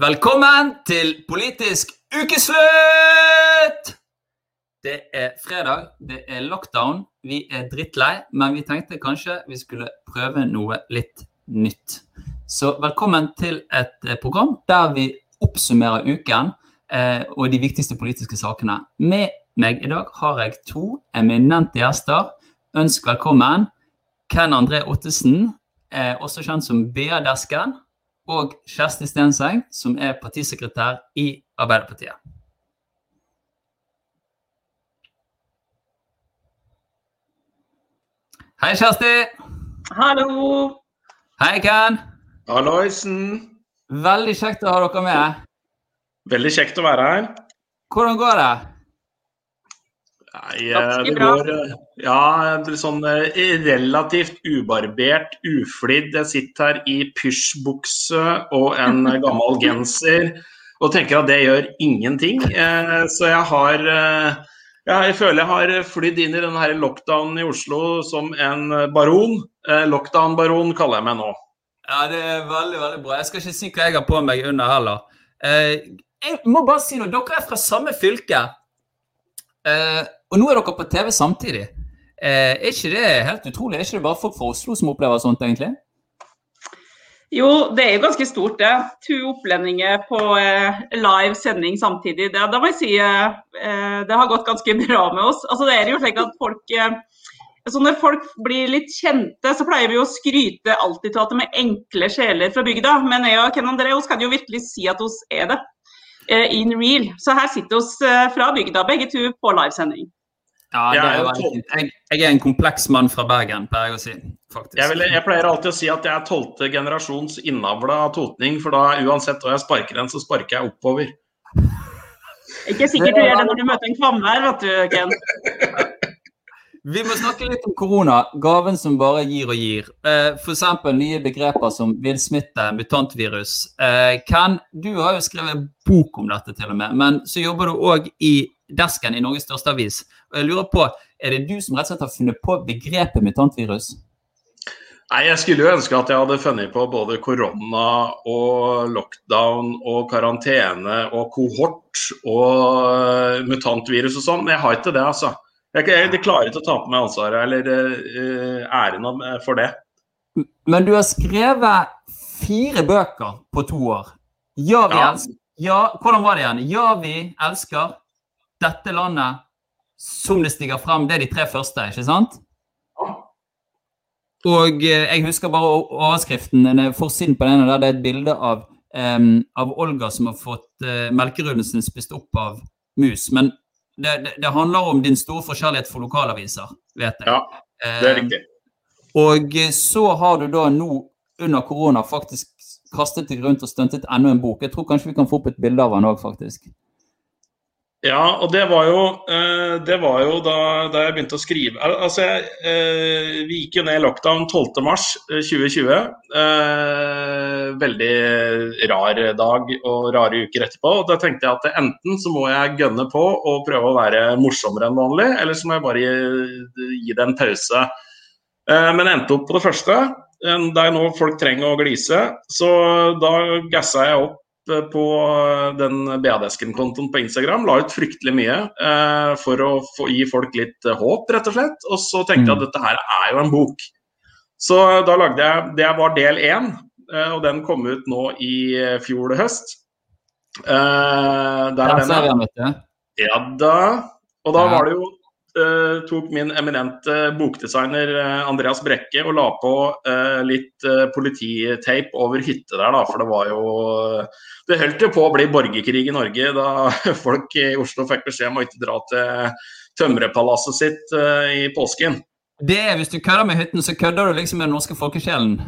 Velkommen til Politisk ukeslutt! Det er fredag, det er lockdown, vi er drittlei, men vi tenkte kanskje vi skulle prøve noe litt nytt. Så velkommen til et eh, program der vi oppsummerer uken eh, og de viktigste politiske sakene. Med meg i dag har jeg to eminente gjester. Ønsk velkommen Ken André Ottesen, eh, også kjent som BA-desken og Kjersti Stenseng, som er partisekretær i Arbeiderpartiet. Hei, Kjersti. Hallo. Hei, Ken. Halloisen. Veldig kjekt å ha dere med. Veldig kjekt å være her. Hvordan går det? Nei, eh, det går eh, ja, sånn eh, relativt ubarbert, uflidd. Jeg sitter her i pysjbukse og en gammel genser og tenker at det gjør ingenting. Så jeg har jeg føler jeg har flydd inn i denne her lockdownen i Oslo som en baron. Lockdown-baron kaller jeg meg nå. Ja, det er veldig, veldig bra. Jeg skal ikke si hva jeg har på meg under heller. Jeg må bare si noe. Dere er fra samme fylke. Og nå er dere på TV samtidig. Eh, er ikke det helt utrolig? Er ikke det bare folk fra Oslo som opplever sånt, egentlig? Jo, det er jo ganske stort, det. To opplendinger på eh, live sending samtidig. Det, da må jeg si eh, det har gått ganske bra med oss. Altså, det er jo slik at folk eh, altså Når folk blir litt kjente, så pleier vi å skryte alltid til at de er enkle sjeler fra bygda. Men jeg og Ken André kan jo virkelig si at vi er det. Eh, in real. Så her sitter vi eh, fra bygda, begge to, på livesending. Ja, det er veldig fint. Jeg, jeg, er en kompleks mann fra Bergen, pleier jeg å si. faktisk. Jeg, vil, jeg, pleier alltid å si at jeg er tolvte generasjons innavla totning, for da uansett hva jeg sparker den, så sparker jeg oppover. Ikke sikkert du gjør det når du møter en kvammer, vet du, Ken. Vi må snakke litt om korona. Gaven som bare gir og gir. Eh, F.eks. nye begreper som villsmitte, mutantvirus. Eh, Ken, du har jo skrevet bok om dette, til og med. Men så jobber du òg i desken i Norges største avis. Og jeg lurer på, Er det du som rett og slett har funnet på begrepet mutantvirus? Nei, Jeg skulle jo ønske at jeg hadde funnet på både korona og lockdown og karantene og kohort og mutantvirus og sånn, men jeg har ikke det, altså. Jeg, jeg klarer ikke å ta på meg ansvaret eller uh, æren for det. Men du har skrevet fire bøker på to år. Ja, vi ja. elsker ja, Hvordan var det igjen? Ja, vi elsker dette landet som det stiger frem. Det er de tre første, ikke sant? Og eh, jeg husker bare overskriften. Forsiden på den der det er et bilde av, um, av Olga som har fått uh, melkerullen sin spist opp av mus. Men det, det, det, handler om din store forskjellighet for lokalaviser, vet jeg. Ja, det er riktig. Um, og så har du da nå under korona faktisk kastet deg rundt og stuntet enda en bok. Jeg tror kanskje vi kan få opp et bilde av den òg, faktisk. Ja, og det var jo, eh, det var jo da, da, jeg begynte å skrive Altså, jeg, eh, Vi gikk jo ned i lockdown 12.3.2020. Eh, veldig rar dag og rare uker etterpå. og Da tenkte jeg at enten så må jeg gønne på og prøve å være morsommere enn vanlig, eller så må jeg bare gi, gi det en pause. Men endte opp på det første. Det er nå folk trenger å glise. Så da gassa jeg opp på den BA-desken-kontoen på Instagram. La ut fryktelig mye eh, for å få, gi folk litt eh, håp, rett og slett. Og så tenkte jeg at mm. dette her er jo en bok. Så da lagde jeg Det var del én, eh, og den kom ut nå i eh, fjor høst. Eh, der er den. Ja da. Og da var det jo tok min eminente bokdesigner uh, Andreas Brekke og la på uh, litt polititape over hytte der, da. For det var jo Det holdt jo på å bli borgerkrig i Norge da folk i Oslo fikk beskjed om å ikke dra til Tømrepalasset sitt i påsken. Det er Hvis du kødder med hytten, så kødder du liksom med den norske folkesjelen?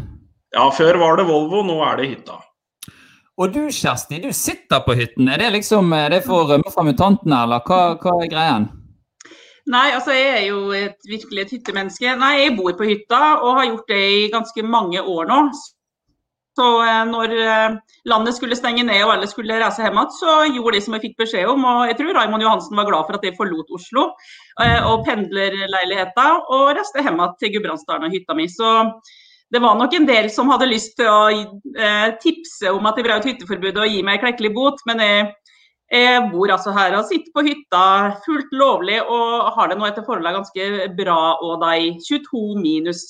Ja, før var det Volvo, nå er det hytta. Og du Kjersti, du sitter på hytten. Er det liksom er det for å rømme fra mutantene, eller hva, hva er greien? Nei, altså jeg er jo et, virkelig et hyttemenneske. Nei, jeg bor på hytta og har gjort det i ganske mange år nå. Så eh, når eh, landet skulle stenge ned og alle skulle reise hjem igjen, så gjorde de som jeg fikk beskjed om. Og jeg tror Raymond Johansen var glad for at jeg forlot Oslo eh, og pendlerleiligheta og reiste hjem igjen til Gudbrandsdalen og hytta mi. Så det var nok en del som hadde lyst til å tipse om at det brøt hytteforbudet og gi meg en klekkelig bot, men jeg, jeg bor altså her og sitter på hytta fullt lovlig og har det nå etter forholdet ganske bra og da i 22 minus.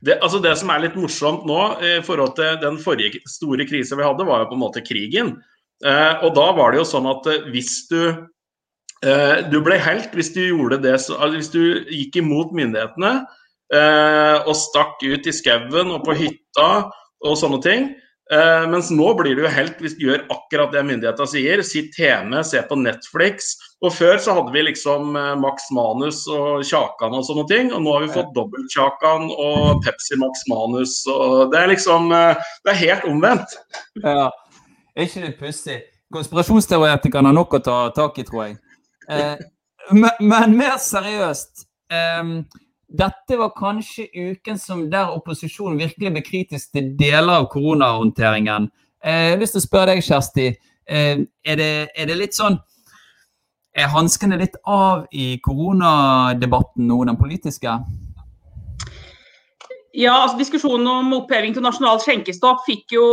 Det, altså det som er litt morsomt nå i forhold til den forrige store krisa vi hadde, var jo på en måte krigen. Eh, og da var det jo sånn at eh, hvis du eh, Du ble helt hvis du gjorde det så, altså Hvis du gikk imot myndighetene Eh, og stakk ut i skauen og på hytta og sånne ting. Eh, mens nå blir du jo helt hvis du gjør akkurat det myndighetene sier. Sitt hjemme, se på Netflix. Og før så hadde vi liksom uh, Max Manus og Kjakan og sånne ting. Og nå har vi fått dobbelt-Kjakan og Pepsi Max Manus. Og det er liksom Det er helt omvendt. Ja. Er ikke det pussig? Konspirasjonsteoretikerne har nok å ta tak i, tror jeg. Men, men, mer seriøst. Eh, dette var kanskje uken som der opposisjonen virkelig ble kritisk til deler av koronahåndteringen. Eh, jeg har lyst til å spørre deg, Kjersti. Eh, er det, er det litt sånn Er hanskene litt av i koronadebatten nå, den politiske? Ja, altså Diskusjonen om oppheving til nasjonal skjenkestopp fikk jo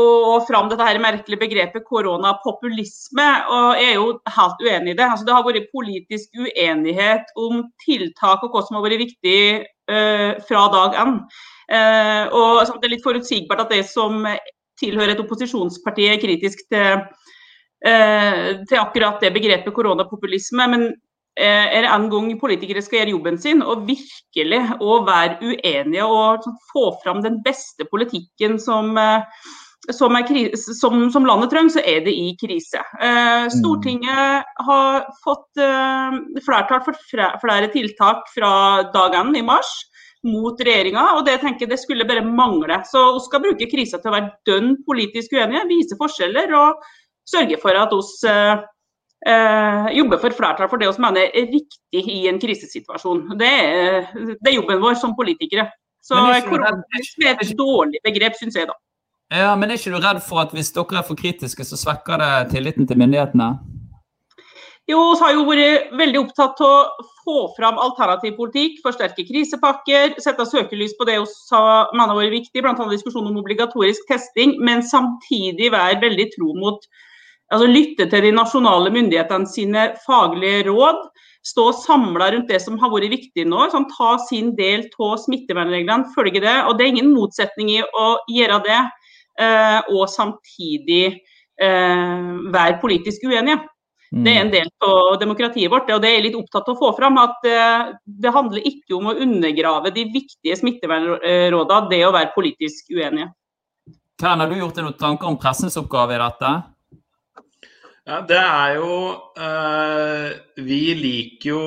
fram dette her merkelige begrepet koronapopulisme. og Jeg er jo helt uenig i det. Altså, det har vært politisk uenighet om tiltak og hva som har vært viktig uh, fra dag én. Uh, og altså, Det er litt forutsigbart at det som tilhører et opposisjonsparti er kritisk til, uh, til akkurat det begrepet koronapopulisme. Men er det en gang politikere skal gjøre jobben sin og virkelig å være uenige og sånn få fram den beste politikken som, eh, som, krise, som, som landet trenger, så er det i krise. Eh, mm. Stortinget har fått flertall for flere tiltak fra dagen i mars mot regjeringa, og det tenker jeg det skulle bare mangle. Så vi skal bruke krisa til å være dønn politisk uenige, vise forskjeller og sørge for at oss eh, jobbe for flertall for det vi mener er riktig i en krisesituasjon. Det er, det er jobben vår som politikere. Så koronakrisen er et dårlig begrep, syns jeg da. Ja, Men er ikke du redd for at hvis dere er for kritiske, så svekker det tilliten til myndighetene? Jo, vi har jo vært veldig opptatt av å få fram alternativ politikk, forsterke krisepakker, sette søkelys på det vi mener har vært viktig, bl.a. diskusjonen om obligatorisk testing, men samtidig være veldig tro mot altså lytte til de nasjonale myndighetene sine faglige råd. Stå samla rundt det som har vært viktig nå. Sånn, ta sin del av smittevernreglene, følge det. Og Det er ingen motsetning i å gjøre det eh, og samtidig eh, være politisk uenige. Det er en del av demokratiet vårt. og det er jeg litt opptatt av å få fram. at eh, Det handler ikke om å undergrave de viktige smittevernrådene, det å være politisk uenige. Karen, har du gjort deg noen tanker om pressens oppgave i dette? Ja, det er jo øh, Vi liker jo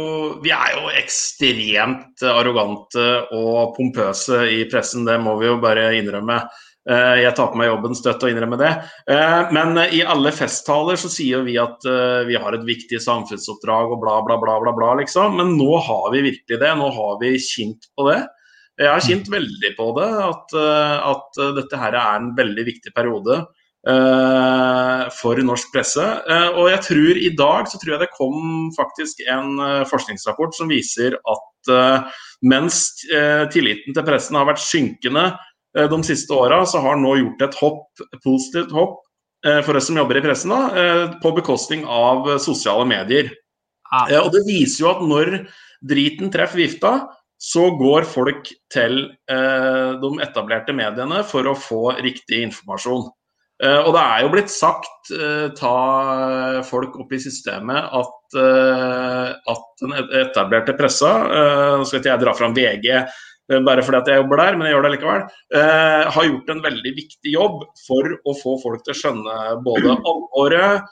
Vi er jo ekstremt arrogante og pompøse i pressen, det må vi jo bare innrømme. Uh, jeg tar på meg jobben støtt og innrømmer det. Uh, men i alle festtaler så sier vi at vi har et viktig samfunnsoppdrag og bla, bla, bla, bla, bla, liksom. Men nå har vi virkelig det. Nå har vi kjent på det. Jeg har kjent veldig på det, at, at dette her er en veldig viktig periode. Eh, for norsk presse. Eh, og jeg tror i dag så tror jeg det kom faktisk en eh, forskningsrapport som viser at mens tilliten til pressen har vært synkende de siste åra, så har nå gjort et hopp, positivt hopp for oss som jobber i pressen, da, på bekostning av sosiale medier. Ah. Og Det viser jo at når driten treffer vifta, så går folk til de etablerte mediene for å få riktig informasjon. Uh, og det er jo blitt sagt, uh, ta folk opp i systemet, at, uh, at den etablerte pressa Nå skal ikke jeg dra fram VG bare fordi at jeg jobber der, men jeg gjør det likevel. har gjort en veldig viktig jobb for å få folk til å skjønne både alvoret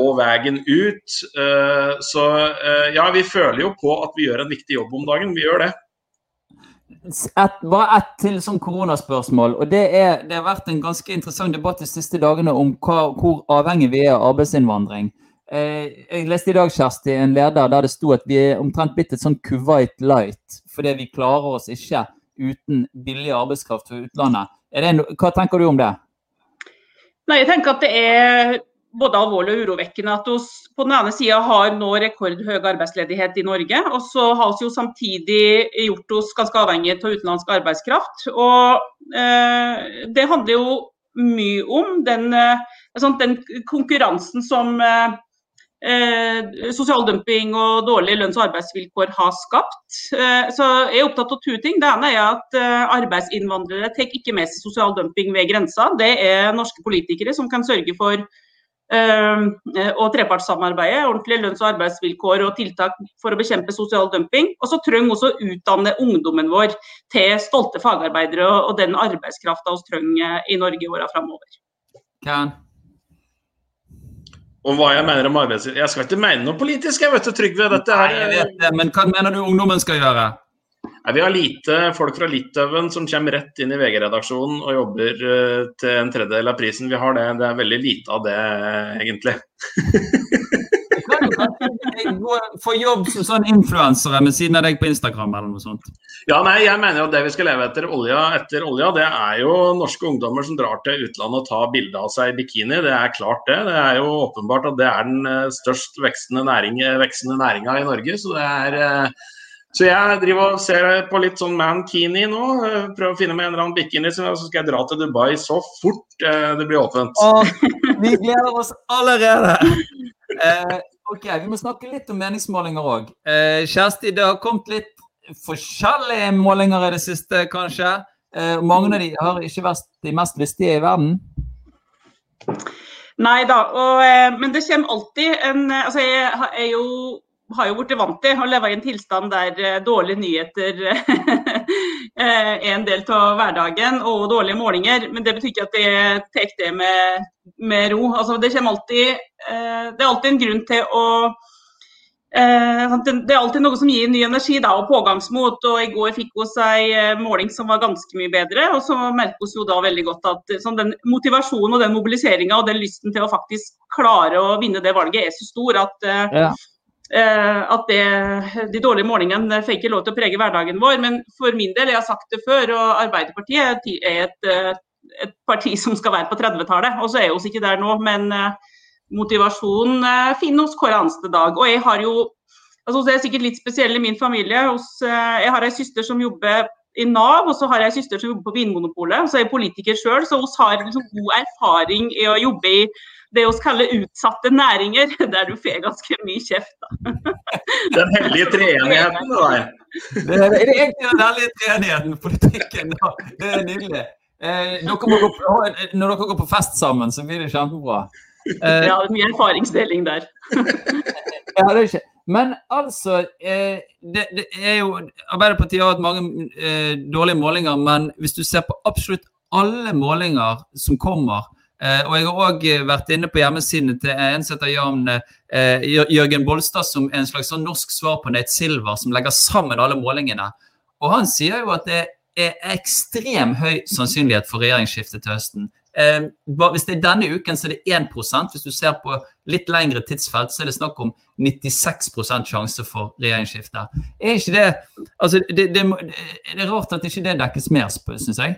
og veien ut. så ja, vi føler jo på at vi gjør en viktig jobb om dagen. Vi gjør det et, bare ett til sånn koronaspørsmål. og det, er, det, har vært en ganske interessant debatt de siste dagene om hva, hvor avhengig vi er av arbeidsinnvandring. Eh, jeg leste i dag Kjersti, en leder der det sto at vi er omtrent blitt et sånn Kuwait light. Fordi vi klarer oss ikke uten billig arbeidskraft fra utlandet. No hva tenker du om det? Nei, jeg tenker at det er både alvorlig og urovekkende at vi på den ene sida har nå rekordhøy arbeidsledighet i Norge, og så har vi jo samtidig gjort oss ganske avhengige av utenlandsk arbeidskraft. Og eh, det handler jo mye om den, sånn, den konkurransen som eh, eh, sosial dumping og dårlige lønns- og arbeidsvilkår har skapt. Eh, så jeg er opptatt av to ting. Det ene er at eh, arbeidsinnvandrere tar ikke med seg sosial dumping ved grensa. Det er norske politikere som kan sørge for eh, og trepartssamarbeidet, ordentlige lønns- og arbeidsvilkår og tiltak for å bekjempe sosial dumping. Og så trenger vi også å utdanne ungdommen vår til stolte fagarbeidere og den arbeidskrafta vi trenger i Norge i åra framover. Ja. Og hva jeg mener om arbeidsliv. Jeg skal ikke mene noe politisk, jeg vet du, Trygve. Dette Nei, jeg vet det, men hva mener du ungdommen skal gjøre? Nei, vi har lite folk fra Litauen som kommer rett inn i VG-redaksjonen og jobber uh, til en tredjedel av prisen. Vi har det. Det er veldig lite av det, egentlig. få jobb som sånn influensere ved siden av deg på Instagram eller noe sånt? Ja, nei, jeg mener jo at det vi skal leve etter olja, etter olja, det er jo norske ungdommer som drar til utlandet og tar bilde av seg i bikini. Det er klart det. Det er jo åpenbart at det er den eh, størst vekstende, næring, vekstende næringa i Norge. Så det er eh, så jeg driver og ser på litt sånn mankini nå. Eh, prøver å finne meg en eller annen bikini, så skal jeg dra til Dubai så fort det blir åpent. Åh, vi gleder oss allerede! Eh, Ok, Vi må snakke litt om meningsmålinger òg. Eh, Kjersti, det har kommet litt forskjellige målinger i det siste, kanskje. Eh, mange av de har ikke vært de mest listige i verden. Nei da, og, eh, men det kommer alltid en altså Jeg er jo har jo blitt vant til å leve i en tilstand der eh, dårlige nyheter eh, er en del av hverdagen, og dårlige målinger. Men det betyr ikke at jeg tar det med, med ro. Altså, det, alltid, eh, det er alltid en grunn til å det er alltid noe som gir ny energi da, og pågangsmot. og I går fikk vi en måling som var ganske mye bedre. og Så merker vi jo da veldig godt at sånn, den motivasjonen og den mobiliseringa og den lysten til å faktisk klare å vinne det valget er så stor at ja. Eh, at det, de dårlige målingene får ikke lov til å prege hverdagen vår. Men for min del, jeg har sagt det før, og Arbeiderpartiet er et, eh, et parti som skal være på 30-tallet. Og så er vi ikke der nå, men eh, motivasjonen finner hos hver eneste dag. Og jeg har jo altså Det er sikkert litt spesielt i min familie. jeg har ei søster som jobber i Nav, og så har jeg ei søster som jobber på Vinmonopolet. Så er jeg politiker sjøl, så vi har liksom god erfaring i å jobbe i det vi kaller utsatte næringer, der du får ganske mye kjeft. Da. Den hellige treenigheten, da. Det er, det egentlig den hellige treenigheten i politikken. Da. Det er nydelig. Eh, dere på, når dere går på fest sammen, så blir det kjempebra. Eh, ja, det er mye erfaringsdeling der. ja, det er ikke. Men altså eh, det, det, er jo Arbeiderpartiet har hatt mange eh, dårlige målinger, men hvis du ser på absolutt alle målinger som kommer, og jeg har òg eh, vært inne på hjemmesidene til en som heter Jan eh, Jørgen Bolstad, som er en slags sånn norsk svar på Nate Silver, som legger sammen alle målingene. Og han sier jo at det er ekstrem høy sannsynlighet for regjeringsskifte til høsten. hvis det er denne uken, så er det 1% Hvis du ser på litt lengre tidsfelt, så er det snakk om 96% sjanse for regjeringsskifte. Er ikke det altså det, det, det er rart at ikke det dekkes mer, syns jeg.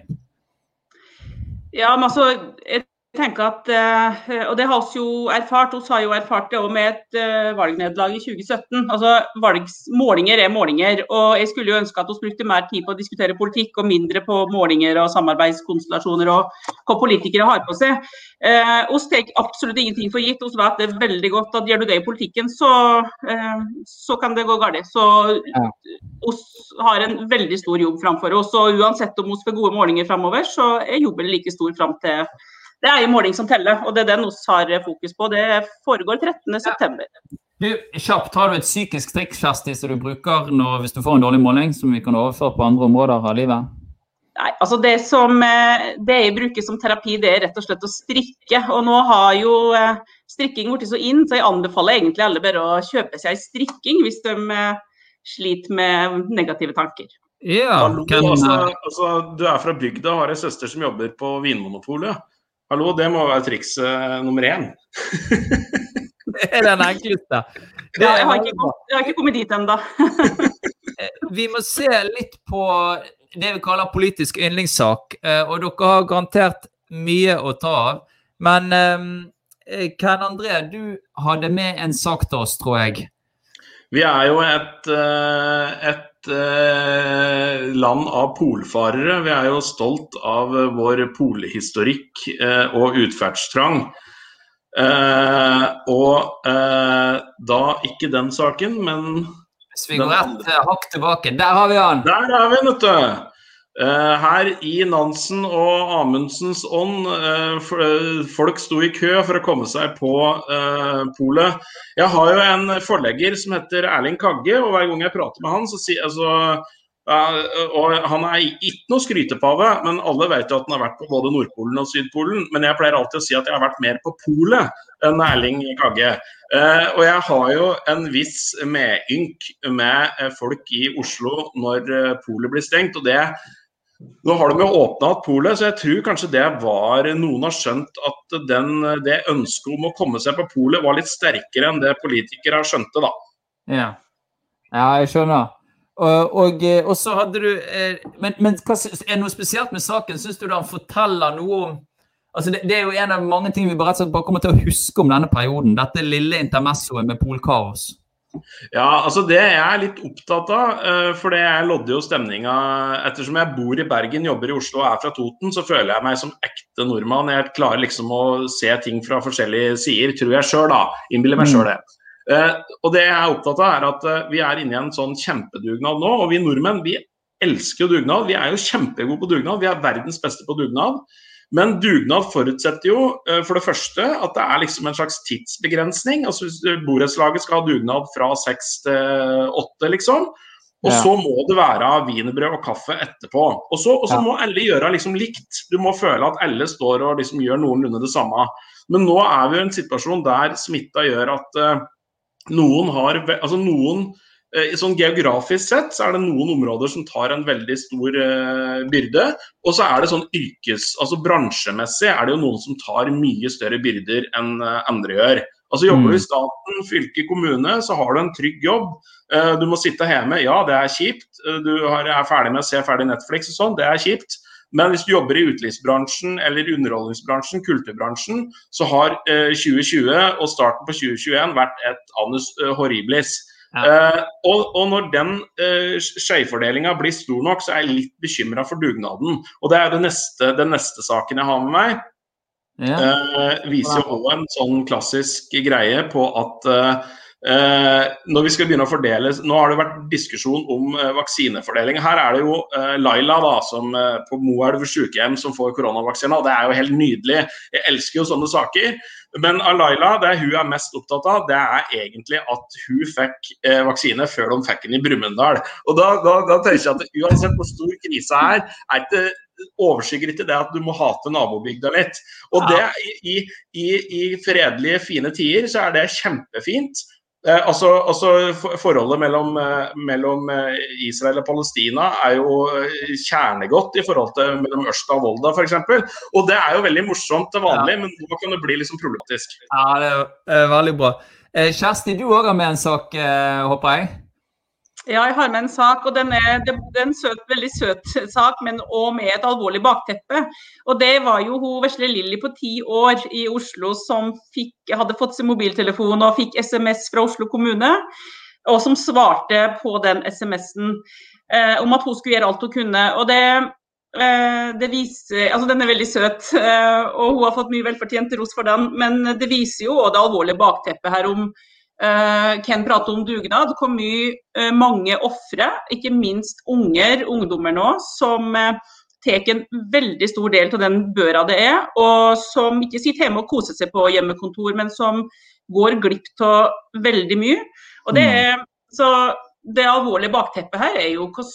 Ja, men altså, et tenker at, eh, og det har vi jo erfart, vi har jo erfart det òg med et eh, valgnederlag i 2017. altså valgs, Målinger er målinger. og Jeg skulle jo ønske at vi brukte mer tid på å diskutere politikk og mindre på målinger og samarbeidskonstellasjoner og hva politikere har på seg. Eh, oss tar absolutt ingenting for gitt. Vi vet det er veldig godt at gjør du det i politikken, så, eh, så kan det gå galt. Så vi har en veldig stor jobb framfor oss. og Uansett om vi får gode målinger framover, så er jobben like stor fram til det er jo måling som teller, og det er den vi har fokus på. Det foregår 13.9. Du, kjapt, Har du et psykisk triks Kjersti, som du bruker når, hvis du får en dårlig måling, som vi kan overføre på andre områder av livet? Nei, altså det, som, eh, det jeg bruker som terapi, det er rett og slett å strikke. Og nå har jo eh, strikking blitt så inn, så jeg anbefaler egentlig alle bare å kjøpe seg strikking hvis de eh, sliter med negative tanker. Ja, kan... altså, altså, du er fra bygda og har en søster som jobber på Vinmonopolet. Hallo, det må være triks uh, nummer én. det er den enkleste. Det, ja, jeg, har ikke, jeg har ikke kommet dit ennå. Eh, vi må se litt på det vi kaller politisk yndlingssak. Uh, og dere har garantert mye å ta av. Men um, Ken André, du hadde med en sak til oss, tror jeg. Vi er jo et, et land av polfarere. Vi er jo stolt av vår polhistorikk og utferdstrang. Og da ikke den saken, men Hvis vi går rett hakk tilbake, der har vi han! Der er vi, vet du! Uh, her i Nansen og Amundsens ånd, uh, folk sto i kø for å komme seg på polet. Jeg har jo en forlegger som heter Erling Kagge, og hver gang jeg prater med han, så sier altså, og Han er ikke noe skrytepave, men alle vet jo at han har vært på både Nordpolen og Sydpolen. Men jeg pleier alltid å si at jeg har vært mer på polet enn Erling Kagge. og jeg har jo en viss medynk med folk i Oslo når polet blir stengt. og det nå har de jo åpna polet, så jeg tror kanskje det var Noen har skjønt at den, det ønsket om å komme seg på polet var litt sterkere enn det politikere skjønte, da. Ja, ja jeg skjønner. Og, og, og, så hadde du Men, men hva, er det noe spesielt med saken? Syns du den forteller noe om altså det, det, er jo en av mange ting vi bare, bare kommer til å huske om denne perioden. Dette lille intermessoet med polkaos. Ja, altså det jeg er litt opptatt av, for det jeg lodder jo stemninga Ettersom jeg bor i Bergen, jobber i Oslo og er fra Toten, så føler jeg meg som ekte nordmann. Jeg klarer liksom å se ting fra forskjellige sider, tror jeg sjøl, da. Innbiller meg sjøl det. Og det jeg er opptatt av, er at vi er inne i en sånn kjempedugnad nå. Og vi nordmenn, vi elsker jo dugnad. Vi er jo kjempegode på dugnad. Vi er verdens beste på dugnad. Men dugnad forutsetter jo for det første at det er liksom en slags tidsbegrensning. altså Borettslaget skal ha dugnad fra seks til åtte, liksom. Og ja. så må det være wienerbrød og kaffe etterpå. Og så, ja. må alle gjøre liksom likt. Du må føle at alle står og liksom gjør noenlunde det samme. Men nå er vi i en situasjon der smitta gjør at uh, noen har Altså noen Sånn Geografisk sett så er det noen områder som tar en veldig stor uh, byrde. Og så er det sånn yrkes, altså bransjemessig er det jo noen som tar mye større byrder enn uh, andre gjør. Altså Jobber du i staten, fylke, kommune, så har du en trygg jobb. Uh, du må sitte hjemme, ja det er kjipt. Du har, er ferdig med å se ferdig Netflix og sånn, det er kjipt. Men hvis du jobber i utelivsbransjen eller underholdningsbransjen, kulturbransjen, så har 2020 og starten på 2021 vært et anus horribilis. Ja. Uh, og, og, når den uh, skjevfordelinga blir stor nok, så er jeg litt bekymra for dugnaden. Og det er det neste, den neste saken jeg har med meg. Ja. Uh, viser jo òg en sånn klassisk greie på at når vi skal begynne å fordele, Nå har det vært diskusjon om uh, vaksinefordeling. Her er det jo uh, Laila da, som, på Moelv sykehjem som får koronavaksine. Det er jo helt nydelig. Jeg elsker jo sånne saker. Men Laila, det hun er mest opptatt av, det er egentlig at hun fikk vaksine før de fikk den i Brumunddal. Og da, da, da, tenker jeg at uansett hvor stor krise er, er ikke overskygger ikke det at du må hate nabobygda litt. Og det, i, i, i fredelige, fine tider så er det kjempefint. Eh, altså, altså, Forholdet mellom, eh, mellom, eh, Israel og Palestina er jo kjernegodt i forhold til mellom Ørsta og Volda f.eks. Og det er jo veldig morsomt til vanlig, ja. men nå kan det bli liksom problematisk. Ja, det er, veldig bra. Kjersti, du òg har med en sak, håper jeg? Ja, jeg har med en sak, og den er, det, er en søt, veldig søt sak, men òg med et alvorlig bakteppe. Og Det var jo hun vesle Lilly på ti år i Oslo som fikk, hadde fått sin mobiltelefon og fikk SMS fra Oslo kommune, og som svarte på den SMS-en eh, om at hun skulle gjøre alt hun kunne. Og det, eh, det viser, altså Den er veldig søt, eh, og hun har fått mye velfortjent ros for den, men det viser jo òg det alvorlige bakteppet her om Uh, Ken prater om dugnad. Hvor mye uh, mange ofre, ikke minst unger, ungdommer nå, som uh, tar en veldig stor del av den børa det er, og som ikke sitter hjemme og koser seg på hjemmekontor, men som går glipp av veldig mye. Og det, mm. er, så det alvorlige bakteppet her er jo hvor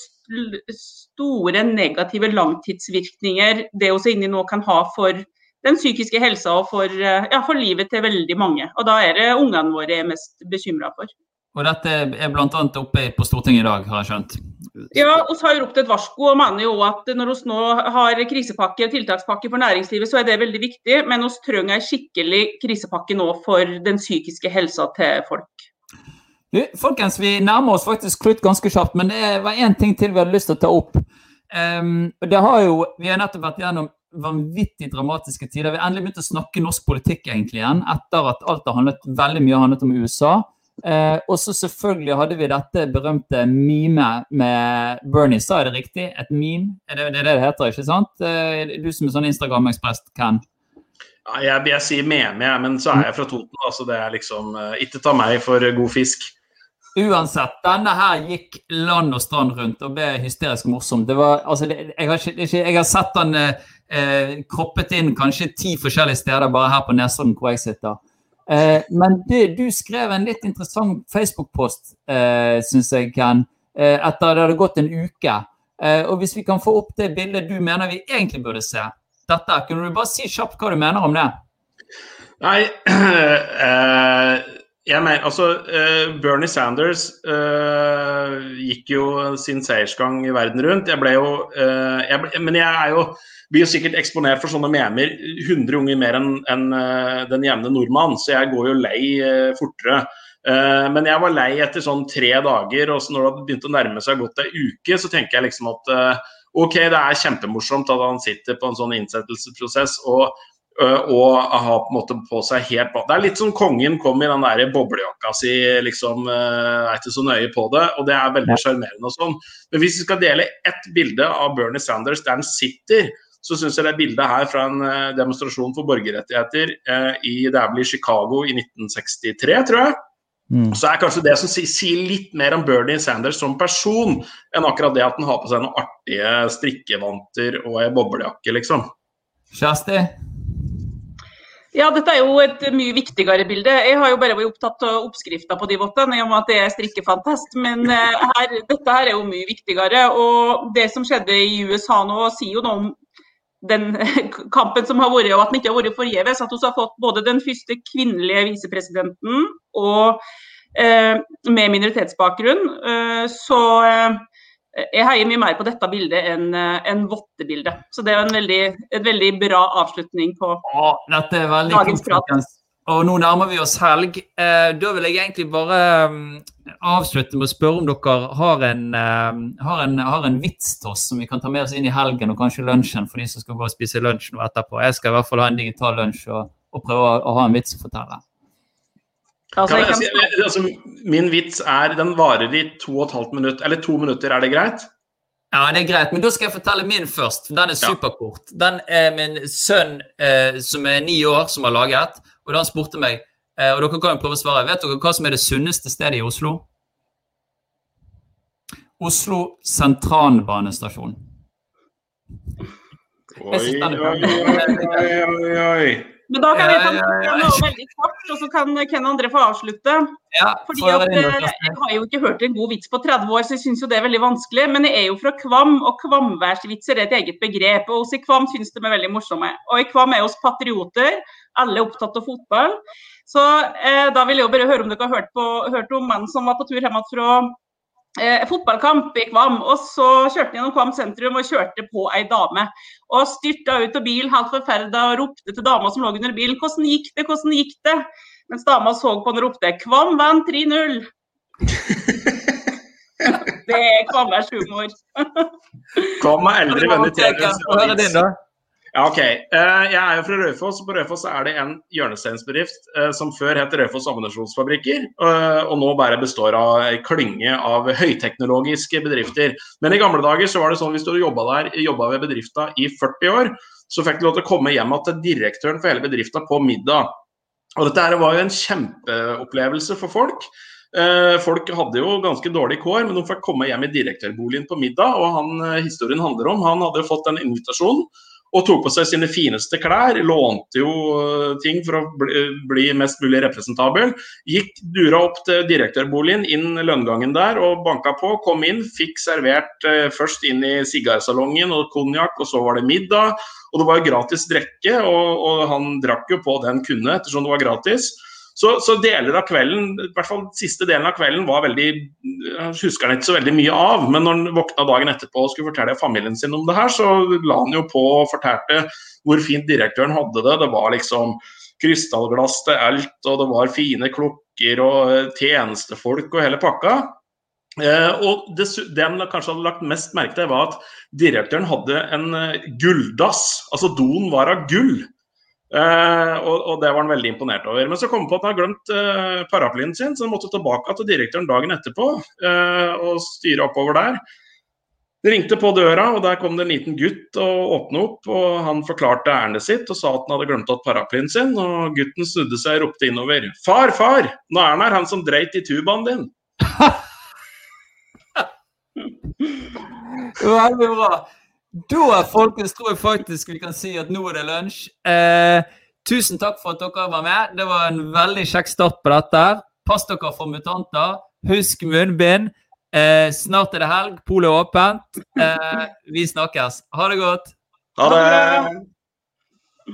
store negative langtidsvirkninger det vi er inne i nå kan ha for den psykiske helsa og for, eh, ja, for, livet til veldig mange. Og da er det ungene våre jeg er mest bekymra for. Og dette er bl.a. oppe på Stortinget i dag, har jeg skjønt? Ja, vi har ropt et varsko og mener jo at når vi nå har krisepakke og tiltakspakke for næringslivet, så er det veldig viktig. Men vi trenger en skikkelig krisepakke nå for den psykiske helsa til folk. Du, folkens, vi nærmer oss faktisk slutt ganske kjapt, men det var én ting til vi hadde lyst til å ta opp. Um, det har jo, Vi har nettopp vært gjennom vanvittig dramatiske tider. Vi har endelig begynt å snakke norsk politikk egentlig igjen, etter at alt har handlet veldig mye handlet om USA. Eh, og så selvfølgelig hadde vi dette berømte meme med Bernie, sa jeg det riktig? Et meme? Er det det det heter, ikke sant? Eh, du som er sånn Instagram-ekspress, Ken? Ja, jeg, jeg sier meme, jeg, men så er jeg fra Toten. Altså det er liksom uh, Ikke ta meg for god fisk. Uansett, denne her gikk land og strand rundt og ble hysterisk morsom. Det var, altså, det, jeg, har ikke, ikke, jeg, har sett den eh, kroppet inn kanskje ti forskjellige steder bare her på Nesodden hvor jeg sitter. Eh, men det, du skrev en litt interessant Facebook-post, eh, syns jeg, Ken, eh, etter det hadde gått en uke. Eh, og hvis vi kan få opp det bildet du mener vi egentlig burde se, dette, kunne du bare si kjapt hva du mener om det? Nei, eh, jeg mener, altså, uh, Bernie Sanders uh, gikk jo sin seiersgang i verden rundt. Jeg ble jo, uh, jeg ble, Men jeg er jo, blir jo sikkert eksponert for sånne memer 100 ganger mer enn en, den jevne nordmann, så jeg går jo lei fortere. men jeg var lei etter sånn tre dager, og så når det begynte å nærme seg godt ei uke, så tenker jeg liksom at OK, det er kjempemorsomt at han sitter på en sånn innsettelsesprosess. og og ha på en måte på seg helt Det er litt som kongen kom i den der boblejakka si, liksom eh, er ikke så nøye på det, og det er veldig sjarmerende og sånn. Men hvis vi skal dele ett bilde av Bernie Sanders der han sitter, så syns jeg det bildet her fra en eh, demonstrasjon for borgerrettigheter i det er vel i Chicago i 1963, tror jeg. Mm. Så er kanskje det som sier litt mer om Bernie Sanders som person, enn akkurat det at han har på seg noen artige strikkevanter og ei boblejakke, liksom. Kjersti? Ja, dette er jo et mye viktigere bilde. Jeg har jo bare vært opptatt av oppskrifta på de vottene, i og med at det er strikkefantast. Men eh, her, dette her er jo mye viktigere. Og det som skjedde i USA nå, sier jo noe om den kampen som har vært, og at den ikke har vært forgjeves. At vi har fått både den første kvinnelige visepresidenten og eh, med minoritetsbakgrunn. Eh, så eh, jeg heier mye mer på dette bildet enn eh, en vottebildet. Så det er en veldig, en veldig bra avslutning på Åh, dette er veldig dagens prat. Og nå nærmer vi oss helg. Eh, da vil jeg egentlig bare um, avslutte med å spørre om dere har en, um, har, en, har en, vits til oss som vi kan ta med oss inn i helgen og kanskje lunsjen for de som skal gå og spise lunsj nå etterpå. Jeg skal i hvert fall ha en digital lunsj og, og prøve å, å ha en vits å fortelle. Altså, kan jeg, altså, min vits er den varer i to og et halvt minutt. Eller to minutter, er det greit? Ja, det er greit, men da skal jeg fortelle min først. Den er superkort. Den er min sønn eh, som er ni år, som har laget. Og da han spurte meg, eh, og dere kan jo prøve å svare, vet dere hva som er det sunneste stedet i Oslo? Oslo sentralbanestasjon. Oi, oi, oi, oi, oi. Men da kan vi ta noe veldig kort, og så kan Ken André få avslutte. Ja, Fordi at, eh, Jeg har jo ikke hørt en god vits på 30 år, så jeg syns jo det er veldig vanskelig. Men jeg er jo fra Kvam, og kvamværsvitser er et eget begrep. Og oss i Kvam syns de er veldig morsomme. Og i Kvam er oss patrioter, alle er opptatt av fotball. Så eh, da vil jeg jo bare høre om dere har hørt, på, hørt om mannen som var på tur hjem fra eh, fotballkamp i Kvam. Og så kjørte han gjennom Kvam sentrum og kjørte på ei dame. Og styrta ut av bilen helt forferda og ropte til dama som lå under bilen 'Hvordan gikk det? Hvordan gikk det?' Mens dama så på han og ropte 'Kvam vant 3-0'. det er Kvammers humor. Kvam er eldre venn i TV. Ja, ok. Eh, jeg er jo fra Raufoss. På Raufoss er det en hjørnesteinsbedrift eh, som før het Raufoss ammunisjonsfabrikker, eh, og nå bare består av ei klynge av høyteknologiske bedrifter. Men i gamle dager så var det sånn hvis du jobba der, jobba ved bedrifta i 40 år, så fikk du lov til å komme hjem til direktøren for hele bedrifta på middag. Og dette var jo en kjempeopplevelse for folk. Folk hadde jo ganske dårlig kår, men de fikk komme hjem i direktørboligen på middag. Og han, historien handler om, han hadde fått den invitasjon og tok på seg sine fineste klær. Lånte jo eh, ting for å bli, bli mest mulig representabel. Gikk dura opp til direktørboligen, inn lønngangen der og banka på. Kom inn, fikk servert eh, først inn i sigarsalongen og konjakk, og så var det middag. Og det var jo gratis drikke, og, og han drakk jo på det han kunne ettersom det var gratis. Så, så, deler av kvelden, i hvert fall siste delen av kvelden var veldig Jeg husker han ikke så veldig mye av, men når han våkna dagen etterpå og skulle fortelle familien sin om det her, så la han jo på og fortalte hvor fint direktøren hadde det. Det var liksom krystallglass til alt, og det var fine klokker og tjenestefolk og hele pakka. Eh, og det, det han kanskje hadde lagt mest merke til, var at direktøren hadde en uh, gulldass. Altså doen var av gull. Uh, og, og, det var han veldig imponert over. Men så kom han på at han hadde glemt uh, paraplyen sin, så han måtte tilbake til direktøren dagen etterpå og styre oppover der. Det ringte på døra, og der kom det en liten gutt og åpna opp. og Han forklarte ærendet sitt og sa at han hadde glemt at paraplyen sin. og Gutten snudde seg og ropte innover. 'Far, far! Nå er han her, han som dreit i tubaen din'. Veldig bra. Da folkens, tror jeg faktisk vi kan si at nå er det lunsj. Eh, tusen takk for at dere var med. Det var en veldig kjekk start på dette. Pass dere for mutanter. Husk munnbind. Eh, snart er det helg. Polet er åpent. Eh, vi snakkes. Ha det godt. Ha det.